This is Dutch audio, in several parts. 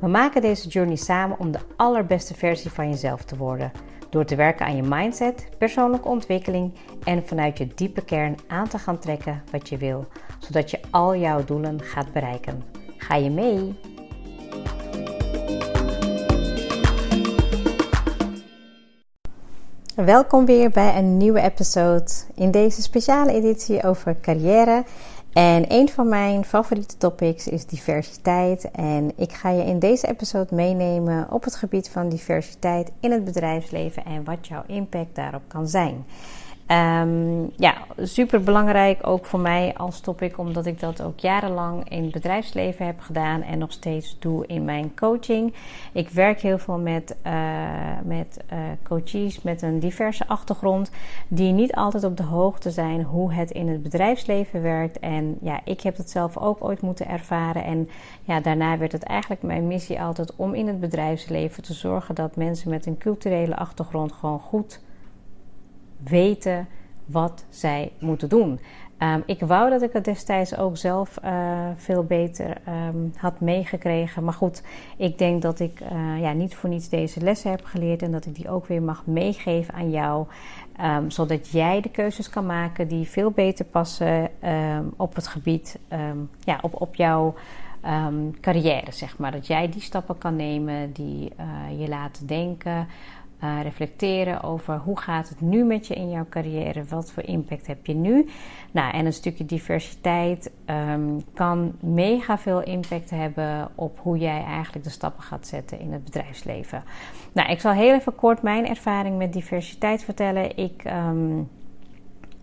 We maken deze journey samen om de allerbeste versie van jezelf te worden. Door te werken aan je mindset, persoonlijke ontwikkeling en vanuit je diepe kern aan te gaan trekken wat je wil, zodat je al jouw doelen gaat bereiken. Ga je mee? Welkom weer bij een nieuwe episode in deze speciale editie over carrière en een van mijn favoriete topics is diversiteit. En ik ga je in deze episode meenemen op het gebied van diversiteit in het bedrijfsleven en wat jouw impact daarop kan zijn. Um, ja, super belangrijk ook voor mij als topic, omdat ik dat ook jarenlang in het bedrijfsleven heb gedaan en nog steeds doe in mijn coaching. Ik werk heel veel met, uh, met uh, coaches met een diverse achtergrond, die niet altijd op de hoogte zijn hoe het in het bedrijfsleven werkt. En ja, ik heb het zelf ook ooit moeten ervaren. En ja, daarna werd het eigenlijk mijn missie altijd om in het bedrijfsleven te zorgen dat mensen met een culturele achtergrond gewoon goed weten wat zij moeten doen. Um, ik wou dat ik het destijds ook zelf uh, veel beter um, had meegekregen. Maar goed, ik denk dat ik uh, ja, niet voor niets deze lessen heb geleerd en dat ik die ook weer mag meegeven aan jou. Um, zodat jij de keuzes kan maken die veel beter passen op het gebied, ja, op, op jouw carrière, zeg maar. Dat jij die stappen kan nemen die uh, je laten denken. Uh, reflecteren over hoe gaat het nu met je in jouw carrière, wat voor impact heb je nu. Nou, en een stukje diversiteit um, kan mega veel impact hebben op hoe jij eigenlijk de stappen gaat zetten in het bedrijfsleven. Nou, ik zal heel even kort mijn ervaring met diversiteit vertellen. Ik. Um,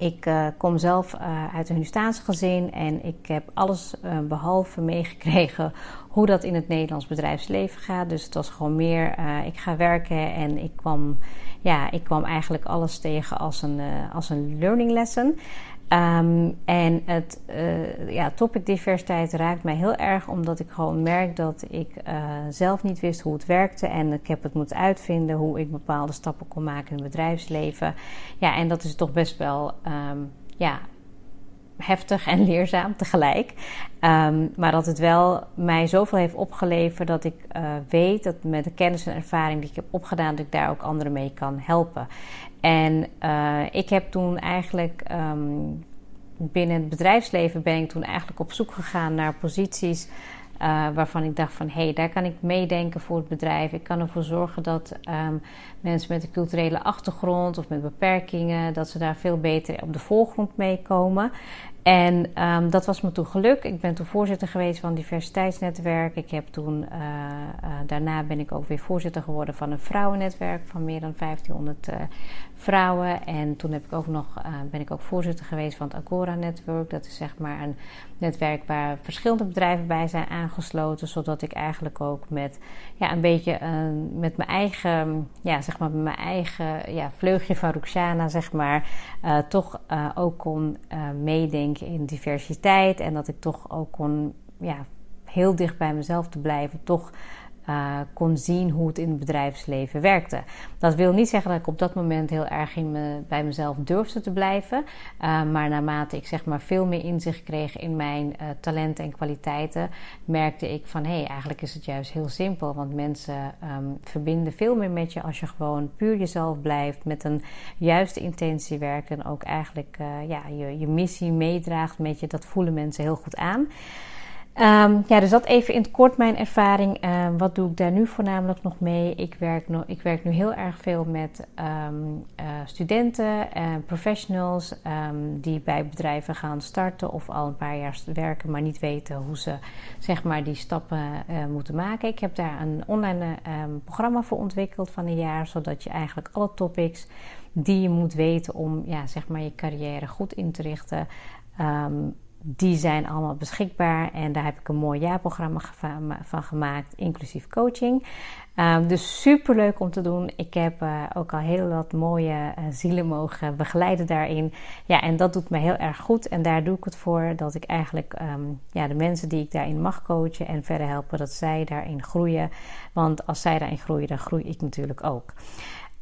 ik uh, kom zelf uh, uit een Hindustaanse gezin en ik heb alles uh, behalve meegekregen hoe dat in het Nederlands bedrijfsleven gaat. Dus het was gewoon meer, ik ga werken en ik kwam, ja, ik kwam eigenlijk alles tegen als een, als een learning lesson. Um, en het uh, ja, topic diversiteit raakt mij heel erg omdat ik gewoon merk dat ik uh, zelf niet wist hoe het werkte. En ik heb het moeten uitvinden hoe ik bepaalde stappen kon maken in het bedrijfsleven. Ja, en dat is toch best wel um, ja, heftig en leerzaam tegelijk. Um, maar dat het wel mij zoveel heeft opgeleverd dat ik uh, weet dat met de kennis en ervaring die ik heb opgedaan, dat ik daar ook anderen mee kan helpen. En uh, ik heb toen eigenlijk um, binnen het bedrijfsleven ben ik toen eigenlijk op zoek gegaan naar posities uh, waarvan ik dacht van hé, hey, daar kan ik meedenken voor het bedrijf. Ik kan ervoor zorgen dat um, mensen met een culturele achtergrond of met beperkingen, dat ze daar veel beter op de voorgrond meekomen. En um, dat was me toen geluk. Ik ben toen voorzitter geweest van diversiteitsnetwerk. Ik heb toen, uh, uh, daarna ben ik ook weer voorzitter geworden van een vrouwennetwerk van meer dan 1500 uh, vrouwen. En toen heb ik ook nog, ben ik ook voorzitter geweest van het Agora Network. Dat is zeg maar een netwerk waar verschillende bedrijven bij zijn aangesloten. Zodat ik eigenlijk ook met ja, een beetje met mijn eigen, ja, zeg maar met mijn eigen ja, vleugje van Ruxana, zeg maar, toch ook kon meedenken in diversiteit. En dat ik toch ook kon, ja, heel dicht bij mezelf te blijven, toch uh, kon zien hoe het in het bedrijfsleven werkte. Dat wil niet zeggen dat ik op dat moment heel erg in me, bij mezelf durfde te blijven. Uh, maar naarmate ik zeg maar veel meer inzicht kreeg in mijn uh, talenten en kwaliteiten, merkte ik van hé, hey, eigenlijk is het juist heel simpel. Want mensen um, verbinden veel meer met je als je gewoon puur jezelf blijft, met een juiste intentie werkt en ook eigenlijk ja, je, je missie meedraagt met je. Dat voelen mensen heel goed aan. Um, ja, dus dat even in het kort mijn ervaring. Um, wat doe ik daar nu voornamelijk nog mee? Ik werk, ik werk nu heel erg veel met um, uh, studenten en professionals die bij bedrijven gaan starten of al een paar jaar werken, maar niet weten hoe ze zeg maar die stappen uh, moeten maken. Ik heb daar een online programma voor ontwikkeld van een jaar, zodat je eigenlijk alle topics die je moet weten om ja, zeg maar je carrière goed in te richten die zijn allemaal beschikbaar en daar heb ik een mooi jaarprogramma van gemaakt, inclusief coaching. Um, dus super leuk om te doen. Ik heb uh, ook al heel wat mooie uh, zielen mogen begeleiden daarin. Ja, en dat doet me heel erg goed. En daar doe ik het voor dat ik eigenlijk um, ja, de mensen die ik daarin mag coachen en verder helpen, dat zij daarin groeien. Want als zij daarin groeien, dan groei ik natuurlijk ook.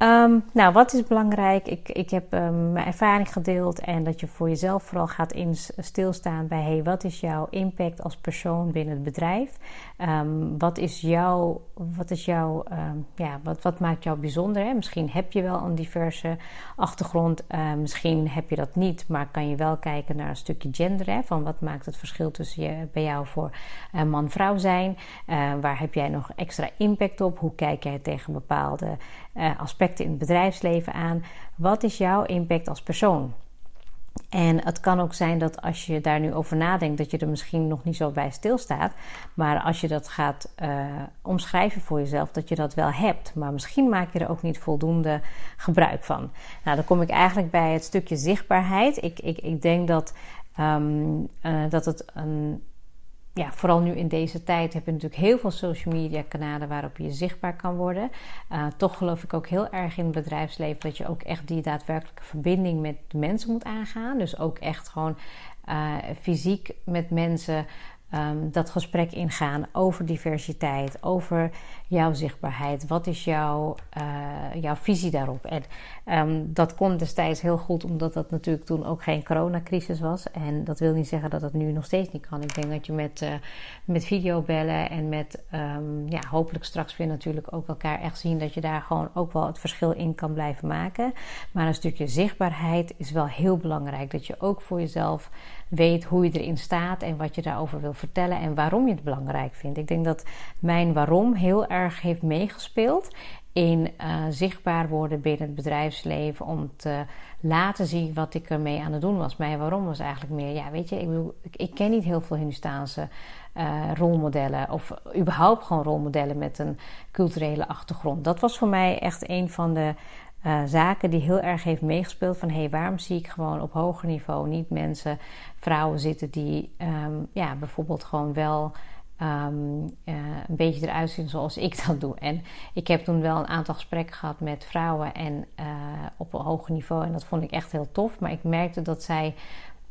Um, nou, wat is belangrijk? Ik, ik heb um, mijn ervaring gedeeld en dat je voor jezelf vooral gaat in stilstaan bij: hey, wat is jouw impact als persoon binnen het bedrijf? Um, wat is jouw, wat is jouw, ja, wat, wat maakt jou bijzonder? Hè? Misschien heb je wel een diverse achtergrond, uh, misschien heb je dat niet, maar kan je wel kijken naar een stukje gender. Hè? Van wat maakt het verschil tussen je, bij jou voor uh, man-vrouw zijn? Uh, waar heb jij nog extra impact op? Hoe kijk jij tegen bepaalde uh, aspecten in het bedrijfsleven aan. Wat is jouw impact als persoon? En het kan ook zijn dat als je daar nu over nadenkt, dat je er misschien nog niet zo bij stilstaat. Maar als je dat gaat uh, omschrijven voor jezelf, dat je dat wel hebt. Maar misschien maak je er ook niet voldoende gebruik van. Nou, dan kom ik eigenlijk bij het stukje zichtbaarheid. Ik, ik, ik denk dat, um, uh, dat het een ja, vooral nu in deze tijd heb je natuurlijk heel veel social media kanalen waarop je zichtbaar kan worden. Uh, toch geloof ik ook heel erg in het bedrijfsleven dat je ook echt die daadwerkelijke verbinding met mensen moet aangaan. Dus ook echt gewoon uh, fysiek met mensen um, dat gesprek ingaan over diversiteit, over jouw zichtbaarheid. Wat is jouw, uh, jouw visie daarop? En um, dat kon destijds heel goed, omdat dat natuurlijk toen ook geen coronacrisis was. En dat wil niet zeggen dat het nu nog steeds niet kan. Ik denk dat je met, uh, met videobellen en met um, ja, hopelijk straks weer natuurlijk ook elkaar echt zien dat je daar gewoon ook wel het verschil in kan blijven maken. Maar een stukje zichtbaarheid is wel heel belangrijk. Dat je ook voor jezelf weet hoe je erin staat en wat je daarover wil vertellen en waarom je het belangrijk vindt. Ik denk dat mijn waarom heel erg heeft meegespeeld in uh, zichtbaar worden binnen het bedrijfsleven om te laten zien wat ik ermee aan het doen was. Mijn waarom was eigenlijk meer, ja, weet je, ik, ik, ken niet heel veel Hindustaanse uh, rolmodellen of überhaupt gewoon rolmodellen met een culturele achtergrond. Dat was voor mij echt een van de uh, zaken die heel erg heeft meegespeeld. Van hé, hey, waarom zie ik gewoon op hoger niveau niet mensen, vrouwen zitten die um, ja, bijvoorbeeld gewoon wel um, uh, een beetje eruit zien zoals ik dat doe. En ik heb toen wel een aantal gesprekken gehad met vrouwen en uh, op een hoger niveau. En dat vond ik echt heel tof. Maar ik merkte dat zij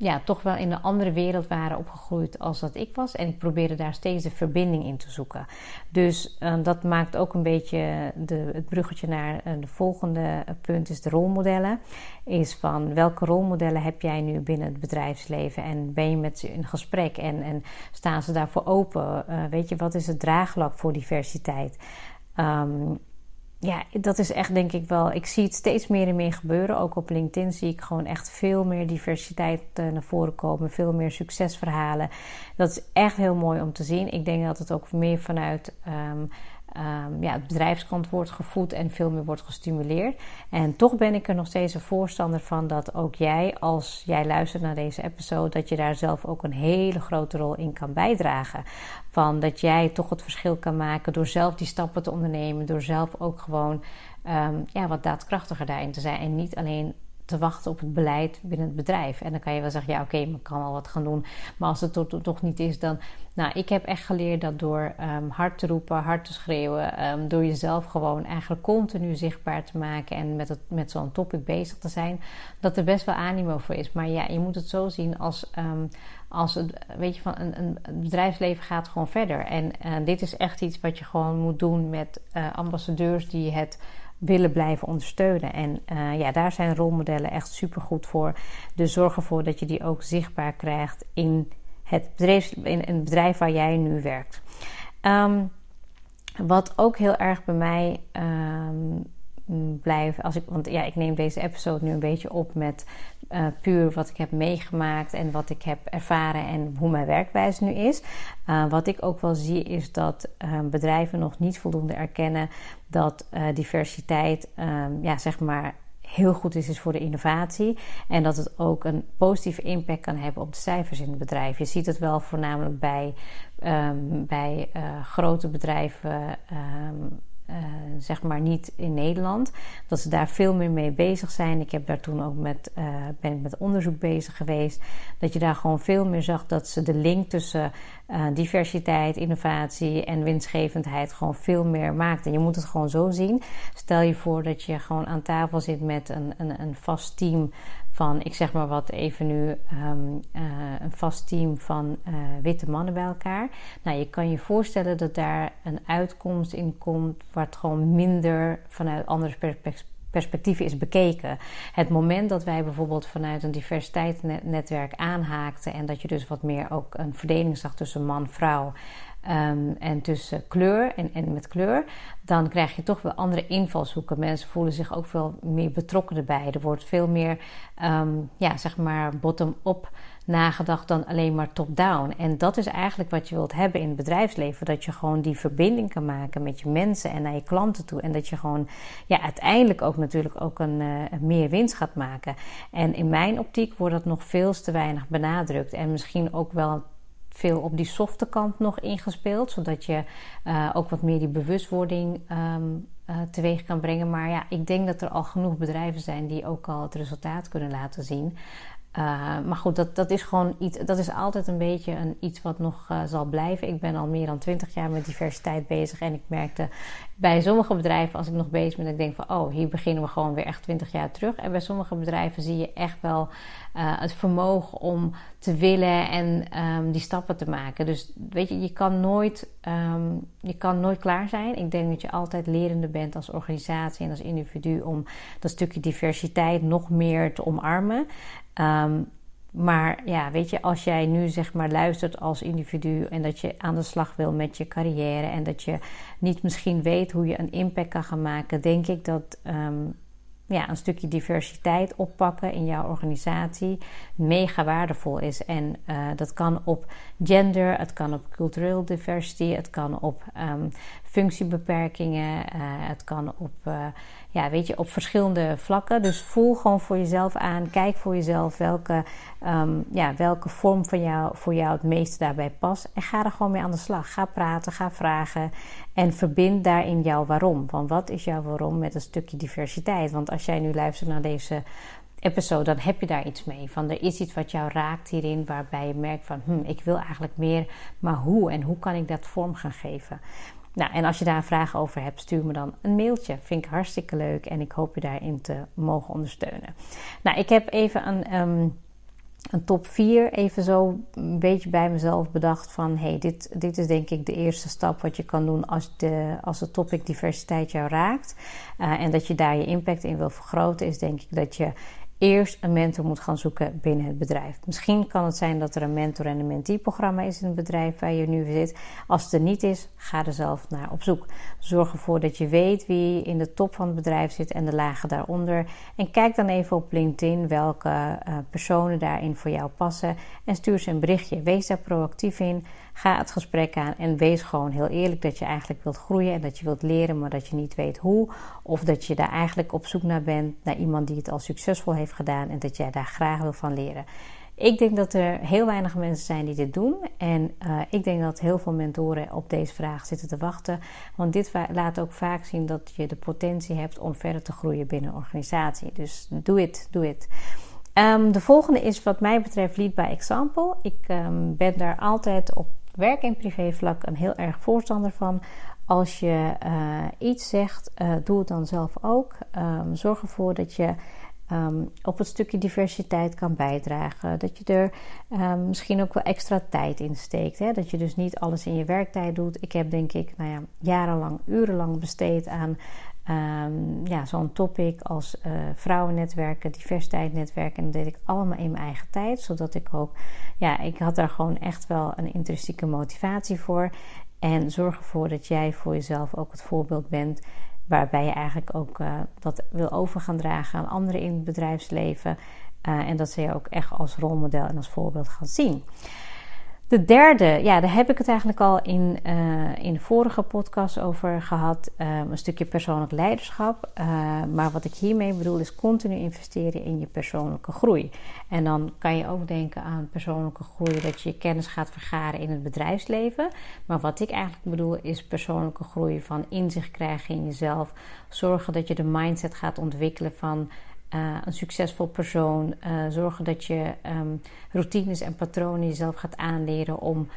ja, toch wel in een andere wereld waren opgegroeid als dat ik was. En ik probeerde daar steeds de verbinding in te zoeken. Dus uh, dat maakt ook een beetje de, het bruggetje naar uh, de volgende punt, is de rolmodellen. Is van welke rolmodellen heb jij nu binnen het bedrijfsleven? En ben je met ze in gesprek en, en staan ze daarvoor open? Uh, weet je, wat is het draagvlak voor diversiteit? Um, ja, dat is echt denk ik wel. Ik zie het steeds meer en meer gebeuren. Ook op LinkedIn zie ik gewoon echt veel meer diversiteit uh, naar voren komen. Veel meer succesverhalen. Dat is echt heel mooi om te zien. Ik denk dat het ook meer vanuit um, um, ja, het bedrijfskant wordt gevoed en veel meer wordt gestimuleerd. En toch ben ik er nog steeds een voorstander van dat ook jij, als jij luistert naar deze episode, dat je daar zelf ook een hele grote rol in kan bijdragen. Van dat jij toch het verschil kan maken door zelf die stappen te ondernemen, door zelf ook gewoon um, ja, wat daadkrachtiger daarin te zijn. En niet alleen te wachten op het beleid binnen het bedrijf. En dan kan je wel zeggen, ja oké, okay, ik kan wel wat gaan doen. Maar als het toch, toch niet is, dan... Nou, ik heb echt geleerd dat door um, hard te roepen, hard te schreeuwen... Um, door jezelf gewoon eigenlijk continu zichtbaar te maken... en met, het, met zo'n topic bezig te zijn... dat er best wel animo voor is. Maar ja, je moet het zo zien als... Um, als het, weet je, van een, een bedrijfsleven gaat gewoon verder. En uh, dit is echt iets wat je gewoon moet doen met uh, ambassadeurs die het willen blijven ondersteunen. En uh, ja, daar zijn rolmodellen echt super goed voor. Dus zorg ervoor dat je die ook zichtbaar krijgt in het bedrijf, in een bedrijf waar jij nu werkt. Um, wat ook heel erg bij mij um, blijft, als ik, want ja, ik neem deze episode nu een beetje op met uh, puur wat ik heb meegemaakt en wat ik heb ervaren en hoe mijn werkwijze nu is. Uh, wat ik ook wel zie is dat uh, bedrijven nog niet voldoende erkennen dat diversiteit, um, ja, zeg maar, heel goed is, voor de innovatie. En dat het ook een positieve impact kan hebben op de cijfers in het bedrijf. Je ziet het wel voornamelijk bij, um, bij grote bedrijven. Um, zeg maar niet in Nederland. Dat ze daar veel meer mee bezig zijn. Ik heb daar toen ook met, ben met onderzoek bezig geweest. Dat je daar gewoon veel meer zag dat ze de link tussen diversiteit, innovatie en winstgevendheid gewoon veel meer maakten. Je moet het gewoon zo zien. Stel je voor dat je gewoon aan tafel zit met een, een, een vast team van, ik zeg maar wat even nu, ehm, eh, een vast team van uh, witte mannen bij elkaar. Nou, je kan je voorstellen dat daar een uitkomst in komt het gewoon minder vanuit andere perspectieven is bekeken. Het moment dat wij bijvoorbeeld vanuit een diversiteitsnetwerk aanhaakten en dat je dus wat meer ook een verdeling zag tussen man-vrouw. Um, en tussen kleur en, en met kleur, dan krijg je toch wel andere invalshoeken. Mensen voelen zich ook veel meer betrokken erbij. Er wordt veel meer, um, ja, zeg maar, bottom-up nagedacht dan alleen maar top-down. En dat is eigenlijk wat je wilt hebben in het bedrijfsleven. Dat je gewoon die verbinding kan maken met je mensen en naar je klanten toe. En dat je gewoon ja, uiteindelijk ook natuurlijk ook een, uh, meer winst gaat maken. En in mijn optiek wordt dat nog veel te weinig benadrukt. En misschien ook wel veel op die softe kant nog ingespeeld. Zodat je uh, ook wat meer die bewustwording um, uh, teweeg kan brengen. Maar ja, ik denk dat er al genoeg bedrijven zijn die ook al het resultaat kunnen laten zien. Uh, maar goed, dat, dat is gewoon iets. Dat is altijd een beetje een, iets wat nog uh, zal blijven. Ik ben al meer dan twintig jaar met diversiteit bezig. En ik merkte bij sommige bedrijven, als ik nog bezig ben, dat ik denk van oh, hier beginnen we gewoon weer echt twintig jaar terug. En bij sommige bedrijven zie je echt wel uh, het vermogen om te willen en um, die stappen te maken. Dus weet je, je kan nooit, um, je kan nooit klaar zijn. Ik denk dat je altijd lerende bent als organisatie en als individu om dat stukje diversiteit nog meer te omarmen. Um, maar ja, weet je, als jij nu zeg maar luistert als individu en dat je aan de slag wil met je carrière en dat je niet misschien weet hoe je een impact kan gaan maken, denk ik dat um, ja, een stukje diversiteit oppakken in jouw organisatie mega waardevol is. En uh, dat kan op gender, het kan op cultureel diversity, het kan op um, functiebeperkingen, uh, het kan op uh, ja, weet je, op verschillende vlakken. Dus voel gewoon voor jezelf aan. Kijk voor jezelf welke, um, ja, welke vorm van jou, voor jou het meeste daarbij past. En ga er gewoon mee aan de slag. Ga praten, ga vragen. En verbind daarin jouw waarom. Want wat is jouw waarom met een stukje diversiteit? Want als jij nu luistert naar deze episode, dan heb je daar iets mee. Van er is iets wat jou raakt hierin, waarbij je merkt van, hm, ik wil eigenlijk meer, maar hoe en hoe kan ik dat vorm gaan geven? Nou, en als je daar vraag over hebt, stuur me dan een mailtje. Vind ik hartstikke leuk en ik hoop je daarin te mogen ondersteunen. Nou, ik heb even een, um, een top 4 even zo een beetje bij mezelf bedacht van... hey, dit, dit is denk ik de eerste stap wat je kan doen als de, als de topic diversiteit jou raakt. Uh, en dat je daar je impact in wil vergroten, is denk ik dat je eerst een mentor moet gaan zoeken binnen het bedrijf. Misschien kan het zijn dat er een mentor- en een mentee-programma is in het bedrijf waar je nu zit. Als het er niet is, ga er zelf naar op zoek. Zorg ervoor dat je weet wie in de top van het bedrijf zit en de lagen daaronder. En kijk dan even op LinkedIn welke uh, personen daarin voor jou passen. En stuur ze een berichtje. Wees daar proactief in. Ga het gesprek aan en wees gewoon heel eerlijk dat je eigenlijk wilt groeien en dat je wilt leren, maar dat je niet weet hoe. Of dat je daar eigenlijk op zoek naar bent, naar iemand die het al succesvol heeft gedaan en dat jij daar graag wil van leren. Ik denk dat er heel weinig mensen zijn die dit doen. En uh, ik denk dat heel veel mentoren op deze vraag zitten te wachten. Want dit laat ook vaak zien dat je de potentie hebt om verder te groeien binnen een organisatie. Dus doe het, doe het. Um, de volgende is wat mij betreft lead by example. Ik um, ben daar altijd op werk- en privévlak een heel erg voorstander van. Als je uh, iets zegt, uh, doe het dan zelf ook. Um, zorg ervoor dat je um, op het stukje diversiteit kan bijdragen. Dat je er um, misschien ook wel extra tijd in steekt. Hè? Dat je dus niet alles in je werktijd doet. Ik heb denk ik nou ja, jarenlang, urenlang besteed aan Um, ja, zo'n topic als uh, vrouwennetwerken, diversiteitsnetwerken. En dat deed ik allemaal in mijn eigen tijd. Zodat ik ook, ja, ik had daar gewoon echt wel een intrinsieke motivatie voor. En zorg ervoor dat jij voor jezelf ook het voorbeeld bent. Waarbij je eigenlijk ook uh, dat wil over gaan dragen aan anderen in het bedrijfsleven. Uh, en dat ze je ook echt als rolmodel en als voorbeeld gaan zien. De derde, ja, daar heb ik het eigenlijk al in, uh, in de vorige podcast over gehad. Um, een stukje persoonlijk leiderschap. Uh, maar wat ik hiermee bedoel is continu investeren in je persoonlijke groei. En dan kan je ook denken aan persoonlijke groei, dat je je kennis gaat vergaren in het bedrijfsleven. Maar wat ik eigenlijk bedoel is persoonlijke groei van inzicht krijgen in jezelf. Zorgen dat je de mindset gaat ontwikkelen van uh, een succesvol persoon. Uh, zorgen dat je um, routines en patronen jezelf gaat aanleren om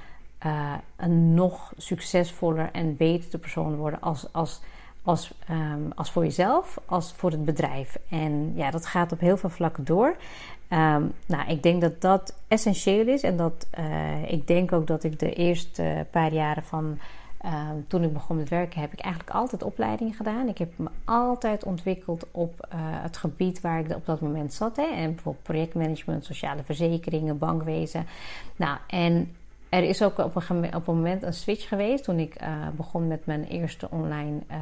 uh, een nog succesvoller en betere persoon te worden als, als, als, um, als voor jezelf, als voor het bedrijf. En ja, dat gaat op heel veel vlakken door. Um, nou, ik denk dat dat essentieel is en dat ik denk ook dat ik de eerste paar jaren van Ehm, toen ik begon met werken heb ik eigenlijk altijd opleidingen gedaan. Ik heb me altijd ontwikkeld op uh, het gebied waar ik op dat moment zat. Hè. En bijvoorbeeld projectmanagement, sociale verzekeringen, bankwezen. Nou, en er is ook op een, op een moment een switch geweest toen ik uh, begon met mijn eerste online, uh,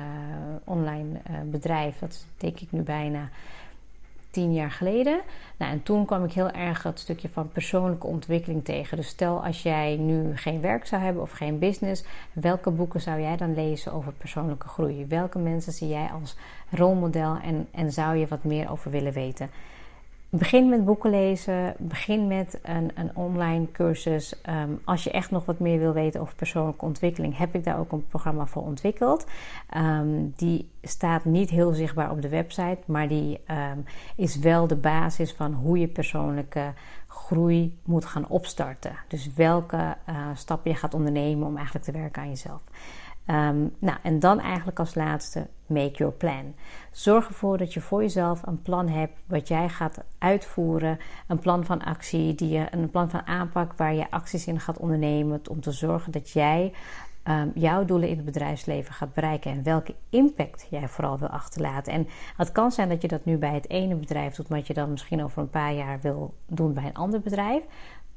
online bedrijf. Dat denk ik nu bijna tien jaar geleden. Nou, en toen kwam ik heel erg het stukje van persoonlijke ontwikkeling tegen. Dus stel als jij nu geen werk zou hebben of geen business, welke boeken zou jij dan lezen over persoonlijke groei? Welke mensen zie jij als rolmodel en, en zou je wat meer over willen weten? Begin met boeken lezen. Begin met een, een online cursus. Um, als je echt nog wat meer wil weten over persoonlijke ontwikkeling, heb ik daar ook een programma voor ontwikkeld. Um, die staat niet heel zichtbaar op de website, maar die um, is wel de basis van hoe je persoonlijke groei moet gaan opstarten. Dus welke uh, stappen je gaat ondernemen om eigenlijk te werken aan jezelf. Um, nou, en dan eigenlijk als laatste, make your plan. Zorg ervoor dat je voor jezelf een plan hebt wat jij gaat uitvoeren. Een plan van actie, die je, een plan van aanpak waar je acties in gaat ondernemen. Om te zorgen dat jij um, jouw doelen in het bedrijfsleven gaat bereiken. En welke impact jij vooral wil achterlaten. En het kan zijn dat je dat nu bij het ene bedrijf doet, maar je dan misschien over een paar jaar wil doen bij een ander bedrijf.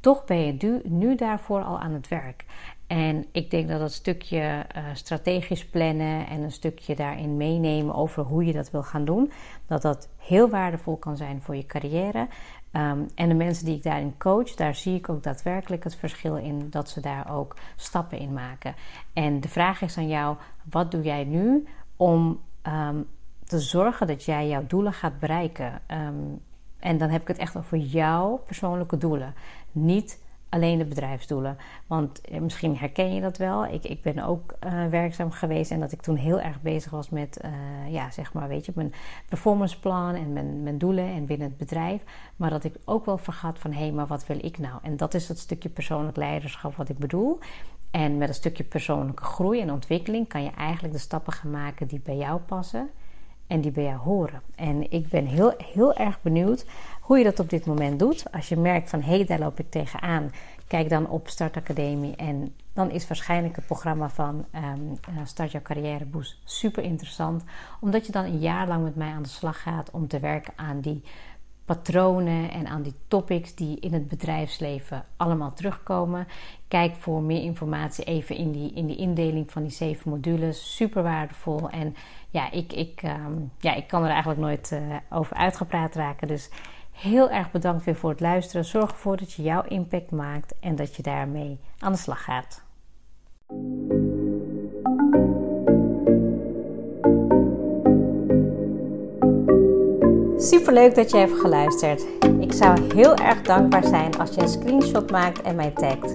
Toch ben je nu daarvoor al aan het werk. En ik denk dat dat stukje uh, strategisch plannen en een stukje daarin meenemen over hoe je dat wil gaan doen, dat dat heel waardevol kan zijn voor je carrière. Um, en de mensen die ik daarin coach, daar zie ik ook daadwerkelijk het verschil in dat ze daar ook stappen in maken. En de vraag is aan jou: wat doe jij nu om um, te zorgen dat jij jouw doelen gaat bereiken? Um, en dan heb ik het echt over jouw persoonlijke doelen. Niet alleen de bedrijfsdoelen. Want eh, misschien herken je dat wel. Ik, ik ben ook uh, werkzaam geweest en dat ik toen heel erg bezig was met, uh, ja, zeg maar, weet je, mijn performanceplan en mijn, mijn doelen en binnen het bedrijf. Maar dat ik ook wel vergat van, hé, hey, maar wat wil ik nou? En dat is dat stukje persoonlijk leiderschap wat ik bedoel. En met een stukje persoonlijke groei en ontwikkeling kan je eigenlijk de stappen gaan maken die bij jou passen en die bij jou horen. En ik ben heel, heel erg benieuwd hoe je dat op dit moment doet. Als je merkt van hé, hey, daar loop ik tegenaan, kijk dan op Start Academie. En dan is waarschijnlijk het programma van um, Start Jouw Carrière Boost super interessant. Omdat je dan een jaar lang met mij aan de slag gaat om te werken aan die patronen en aan die topics die in het bedrijfsleven allemaal terugkomen. Kijk voor meer informatie even in die, in die indeling van die zeven modules. Super waardevol. En ja, ik, ik, um, ja, ik kan er eigenlijk nooit uh, over uitgepraat raken. Dus heel erg bedankt weer voor het luisteren. Zorg ervoor dat je jouw impact maakt en dat je daarmee aan de slag gaat. Super leuk dat je hebt geluisterd. Ik zou heel erg dankbaar zijn als je een screenshot maakt en mij tagt.